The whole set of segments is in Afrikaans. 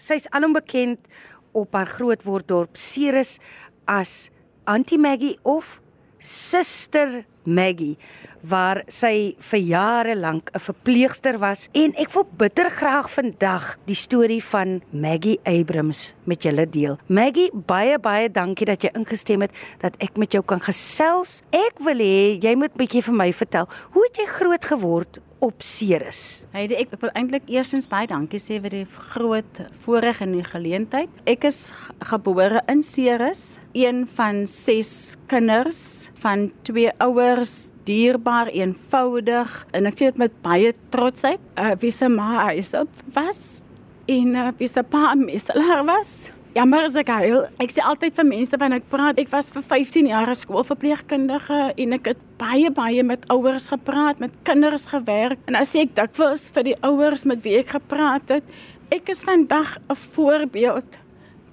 Sy's alom bekend op haar grootworddorp Ceres as Auntie Maggie of Suster Maggie waar sy vir jare lank 'n verpleegster was en ek wil bitter graag vandag die storie van Maggie Abrams met julle deel. Maggie, baie baie dankie dat jy ingestem het dat ek met jou kan gesels. Ek wil hê jy moet bietjie vir my vertel, hoe het jy groot geword op Ceres? Heidi, ek wil eintlik eerstens baie dankie sê vir die groot voorreg en die geleentheid. Ek is gebore in Ceres, een van 6 kinders van twee ouers dierbaar, eenvoudig en ek sê dit met baie trotsheid. Uh, wie se ma is op was en uh, wie se pa miselaar was. Ja, maar ek huil, ek sê altyd vir mense wanneer ek praat, ek was vir 15 jaar skoolverpleegkundige en ek het baie baie met ouers gepraat, met kinders gewerk en as ek dikwels vir die ouers met wie ek gepraat het, ek is vandag 'n voorbeeld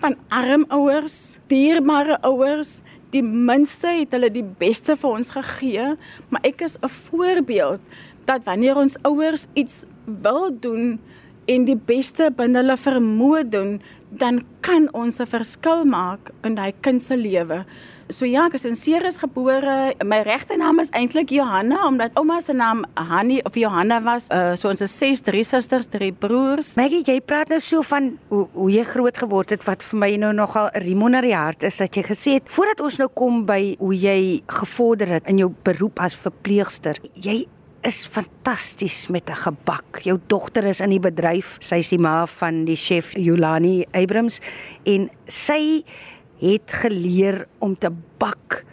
van arm ouers, dierbare ouers die minste het hulle die beste vir ons gegee, maar ek is 'n voorbeeld dat wanneer ons ouers iets wil doen en die beste binne hulle vermoë doen, dan kan ons 'n verskil maak in daai kind se lewe. So ja, ek is in Ceres gebore. My regte naam is eintlik Johanna omdat ouma se naam Hanni of Johanna was. Uh, so ons is ses, drie susters, drie broers. Maggie, jy praat nou so van hoe, hoe jy groot geword het wat vir my nou nogal riem onder die hart is dat jy gesê het voordat ons nou kom by hoe jy gevorder het in jou beroep as verpleegster. Jy is fantasties met 'n gebak. Jou dogter is in die bedryf. Sy's die ma van die chef Yolani Abrams en sy het geleer om te bak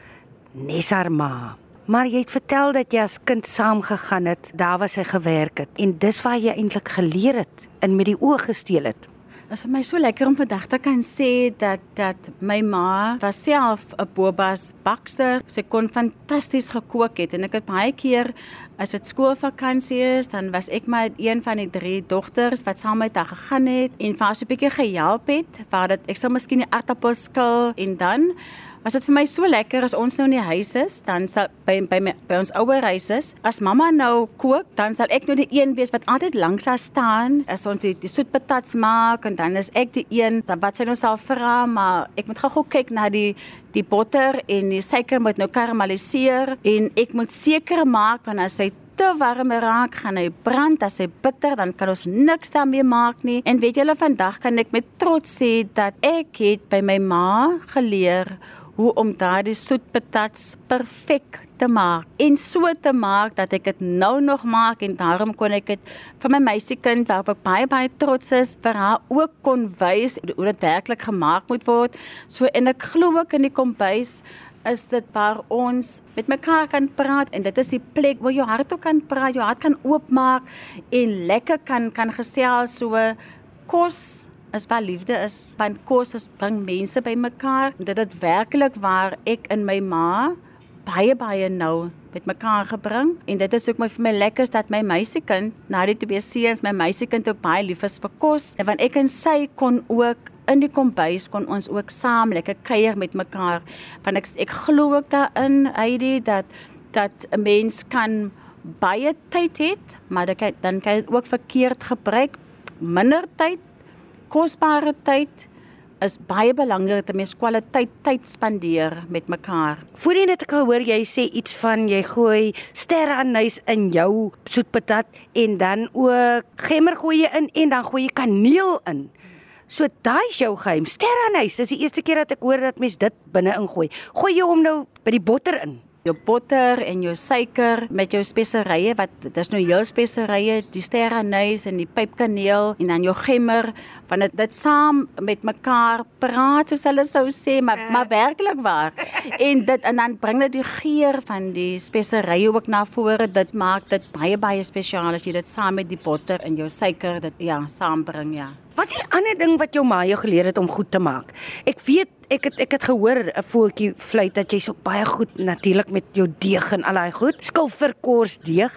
nes haar ma. Maar jy het vertel dat jy as kind saam gegaan het, daar waar sy gewerk het en dis waar jy eintlik geleer het en met die oë gesteel het. Dit is my so lekker om vandag te kan sê dat dat my ma was self 'n bobas bakster. Sy kon fantasties gekook het en ek het baie keer as dit skoolvakansie is, dan was ek maar een van die drie dogters wat saam met haar gegaan het en vir haar so 'n bietjie gehelp het. Waar dit ek sou miskien die aardappels skil en dan Was dit vir my so lekker as ons nou in die huis is, dan sal by by my, by ons ouer huis is, as mamma nou kook, dan sal ek nou die een wees wat altyd langs haar staan as ons die, die soetpatats maak en dan is ek die een wat sy nou sal vra, maar ek moet gou-gou kyk na die die botter en die suiker moet nou karameliseer en ek moet seker maak want as hy te warm raak, gaan hy brand as hy bitter, dan kan ons niks daarmee maak nie. En weet julle vandag kan ek met trots sê dat ek het by my ma geleer hoe om daardie soetpatats perfek te maak en so te maak dat ek dit nou nog maak en daarom kon ek dit vir my meisiekind waarop ek baie baie trots is vir haar ook kon wys hoe dit werklik gemaak moet word. So en ek glo ook in die kombuis is dit waar ons met mekaar kan praat en dit is die plek waar jou hart ook kan praat, jou hart kan oopmaak en lekker kan kan gesels so kos is waar liefde is. Want kos is bring mense bymekaar. Dit het werklik waar ek in my ma baie baie nou met mekaar gebring en dit is ook my vir my lekker dat my meisiekind na die twee seuns my meisiekind ook baie lief is vir kos en want ek en sy kon ook in die kombuis kon ons ook saam lekker kuier met mekaar want ek ek glo ook daarin Heidi dat dat 'n mens kan baie tyd het maar dan kan dan kan dit ook verkeerd gebruik minder tyd kosbare tyd is baie belangrik dat mens kwaliteit tyd spandeer met mekaar. Voorheen het ek gehoor jy sê iets van jy gooi sterre anys in jou soetpatat en dan ook gemmer gooi jy in en dan gooi jy kaneel in. So daai is jou geheim. Sterre anys, dis die eerste keer dat ek hoor dat mens dit binne ingooi. Gooi jy hom nou by die botter in jou botter en jou suiker met jou speserye wat dis nou heel speserye die sterrenys en die pypkaneel en dan jou gemmer van dit dit saam met mekaar praat soos hulle sou sê maar ja. maar werklik waar en dit en dan bring dit die geur van die speserye ook na vore dit maak dit baie baie spesiaal as jy dit saam met die botter en jou suiker dit ja saambring ja Wat is 'n ander ding wat jou ma jou geleer het om goed te maak? Ek weet ek het ek het gehoor 'n voetjie fluit dat jy so baie goed natuurlik met jou deeg en al daai goed. Skilverkors deeg.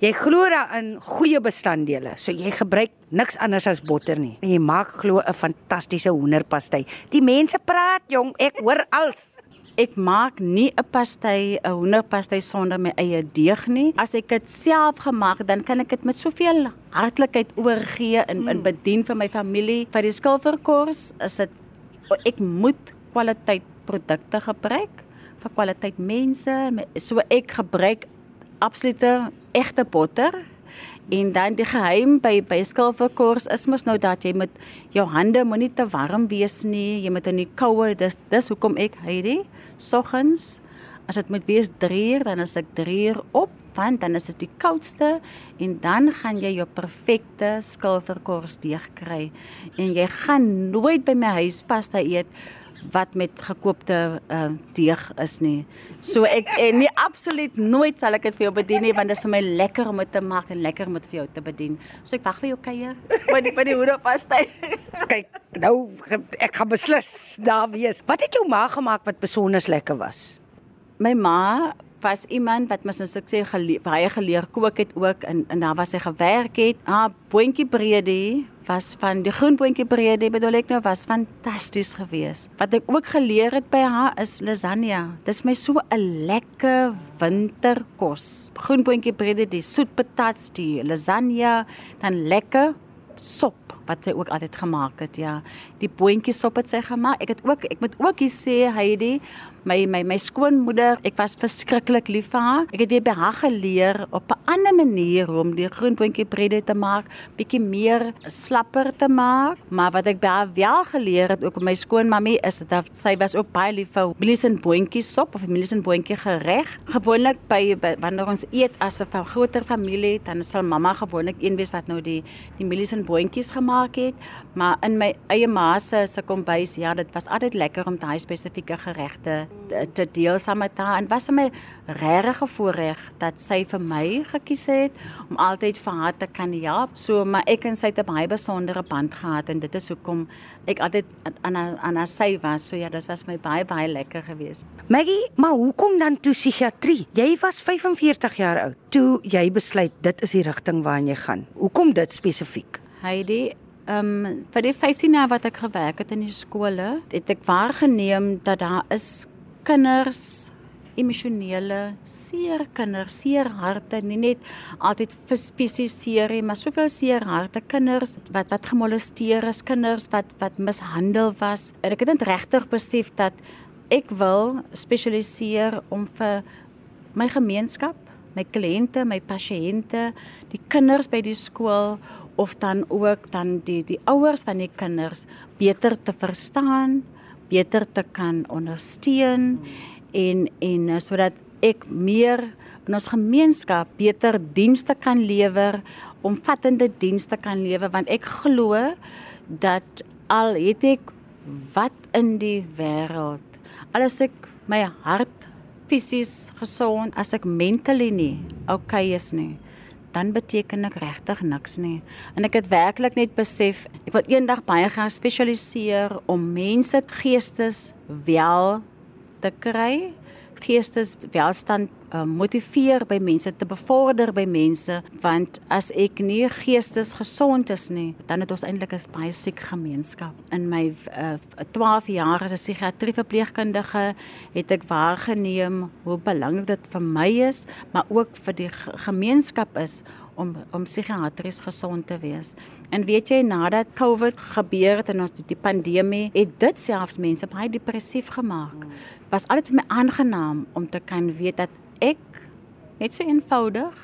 Jy glo daarin goeie bestanddele. So jy gebruik niks anders as botter nie. En jy maak glo 'n fantastiese hoenderpastei. Die mense praat jong, ek hoor alles. Ek maak nie 'n pastei, 'n hoenderpastei sonder my eie deeg nie. As ek dit self gemaak, dan kan ek dit met soveel hartlikheid oorgee en mm. bedien vir my familie. Vir die skilverkors is dit ek moet kwaliteit produkte gebruik vir kwaliteit mense. So ek gebruik absolute egte botter En dan die geheim by by skilverkors is mos nou dat jy met jou hande moenie te warm wees nie. Jy moet in die koue. Dis dis hoekom ek Heidi soggens as dit moet wees 3 uur dan is ek 3 uur op want dan is dit die koudste en dan gaan jy jou perfekte skilverkors deeg kry. En jy gaan nooit by my huis pasta eet wat met gekoopte uh, deeg is nie. So ek en nie absoluut nooit sal ek dit vir jou bedien nie want dit is vir my lekker om dit te maak en lekker om dit vir jou te bedien. So ek wag vir jou kuier. Wat die van die hoenderpastei. Kyk, nou ek gaan beslis daar wees. Wat het jou ma gemaak wat besonder lekker was? My ma was iemand wat mos nou sê gele, baie geleer kook het ook en en daar was sy gewerk het. Ah, boontjie breedie was van die groen boontjie breedie bedoel ek nou was fantasties geweest. Wat ek ook geleer het by haar is lasagne. Dis my so 'n lekker winterkos. Groen boontjie breedie, die soet patats, die lasagne, dan lekker sop wat sy ook altyd gemaak het ja die boontjie sop het sy gemaak ek het ook ek moet ook hier sê Heidi my my my skoonmoeder, ek was verskriklik lief vir haar. Ek het weer by haar geleer op 'n ander manier om die groenboontjie brede te maak, bietjie meer slapper te maak. Maar wat ek by haar wel geleer het ook by my skoonmammy is dat sy was ook baie lief vir mielies en boontjie sop of mielies en boontjie gereg. Gewoonlik by, by wanneer ons eet as 'n groter familie, dan sal mamma gewoonlik een wees wat nou die die mielies en boontjies gemaak het, maar in my eie ma se se kombuis, ja, dit was altyd lekker om daai spesifieke geregte te deel saam met haar en was my regte voorreg dat sy vir my gekies het om altyd vir haar te kan help. So maar ek en sy het 'n baie besondere band gehad en dit is hoekom ek altyd aan aan haar sy was. So ja, dit was my baie baie lekker geweest. Maggie, maar hoekom dan toe psigiatrie? Jy was 45 jaar oud toe jy besluit dit is die rigting waarna jy gaan. Hoekom dit spesifiek? Heidi, ehm um, vir die 15 jaar wat ek gewerk het in die skole, het ek waargeneem dat daar is kinders emosionele seer kinders seer harte nie net altyd fisies seer nie maar soveel seer harte kinders wat wat gemolesteer is kinders wat wat mishandel was. En ek het dit regtig besef dat ek wil spesialiseer om vir my gemeenskap my kliënte my pasiënte die kinders by die skool of dan ook dan die die ouers van die kinders beter te verstaan beter te kan ondersteun en en eh, sodat ek meer in ons gemeenskap beter dienste kan lewer, omvattende dienste kan lewer want ek glo dat al het ek wat in die wêreld alles ek my hart fisies gesond as ek mentally nie okay is nie dan beteken ek regtig niks nie. En ek het werklik net besef ek wil eendag baie gaan spesialiseer om mense geestes wel te kry, geestes welstand uh, motiveer by mense te bevorder by mense want as ek nie geestes gesond is nie dan het ons eintlik 'n baie siek gemeenskap. In my uh, 12 jaar as psigiatrie verpleegkundige het ek waargeneem hoe belangrik dit vir my is maar ook vir die gemeenskap is om om psigiatries gesond te wees. En weet jy nadat COVID gebeur het en ons die, die pandemie het dit selfs mense baie depressief gemaak. Was altyd vir my aangenaam om te kan weet dat ek net so eenvoudig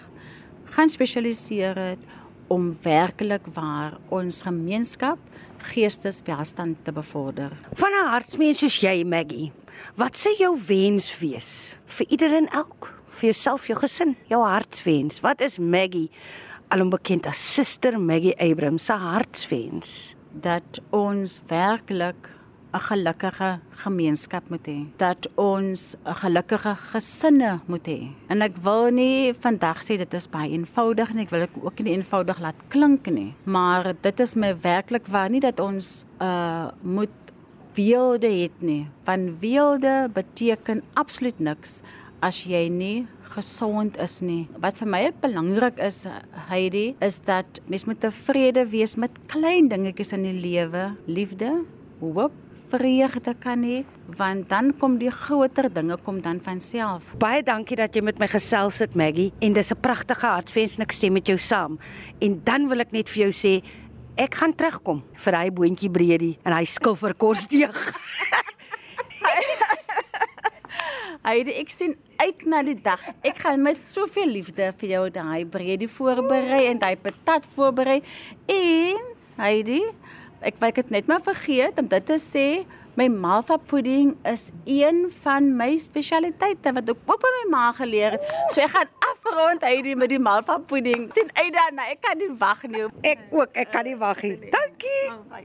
gaan spesialiseer het om werklik waar ons gemeenskap geesteswelstand te bevorder. Van 'n hartsmens soos jy Maggie, wat sou jou wens wees vir iedereen elk, vir jouself, jou gesin, jou hartswens? Wat is Maggie alom bekend as Suster Maggie Abrams se hartswens? Dat ons werklik 'n gelukkige gemeenskap moet hê, dat ons 'n gelukkige gesinne moet hê. En ek wil nie vandag sê dit is baie eenvoudig nie, ek wil dit ook nie eenvoudig laat klink nie, maar dit is my werklik waar nie dat ons uh moet weelde het nie. Want weelde beteken absoluut niks as jy nie gesond is nie. Wat vir my belangrik is, Heidi, is dat mens moet tevrede wees met klein dingetjies in die lewe, liefde, hoop, vreugde kan hê, want dan kom die groter dinge kom dan van self. Baie dankie dat jy met my gesels het Maggie en dis 'n pragtige hartwens en ek stem met jou saam. En dan wil ek net vir jou sê ek gaan terugkom vir hy boontjie breedie en hy skilfer kosdeeg. Heidi, ek sien uit na die dag. Ek gaan met soveel liefde vir jou daai breedie voorberei en daai patat voorberei. En Heidi, ek wou dit net maar vergeet om dit te sê. My malva pudding is een van my spesialiteite wat ek ook by my ma geleer het. So ek gaan afrond Heidi met die malva pudding. Sien uit daarna, ek kan nie wag nie. Ek ook, ek kan nie wag nie. Dankie. Oh,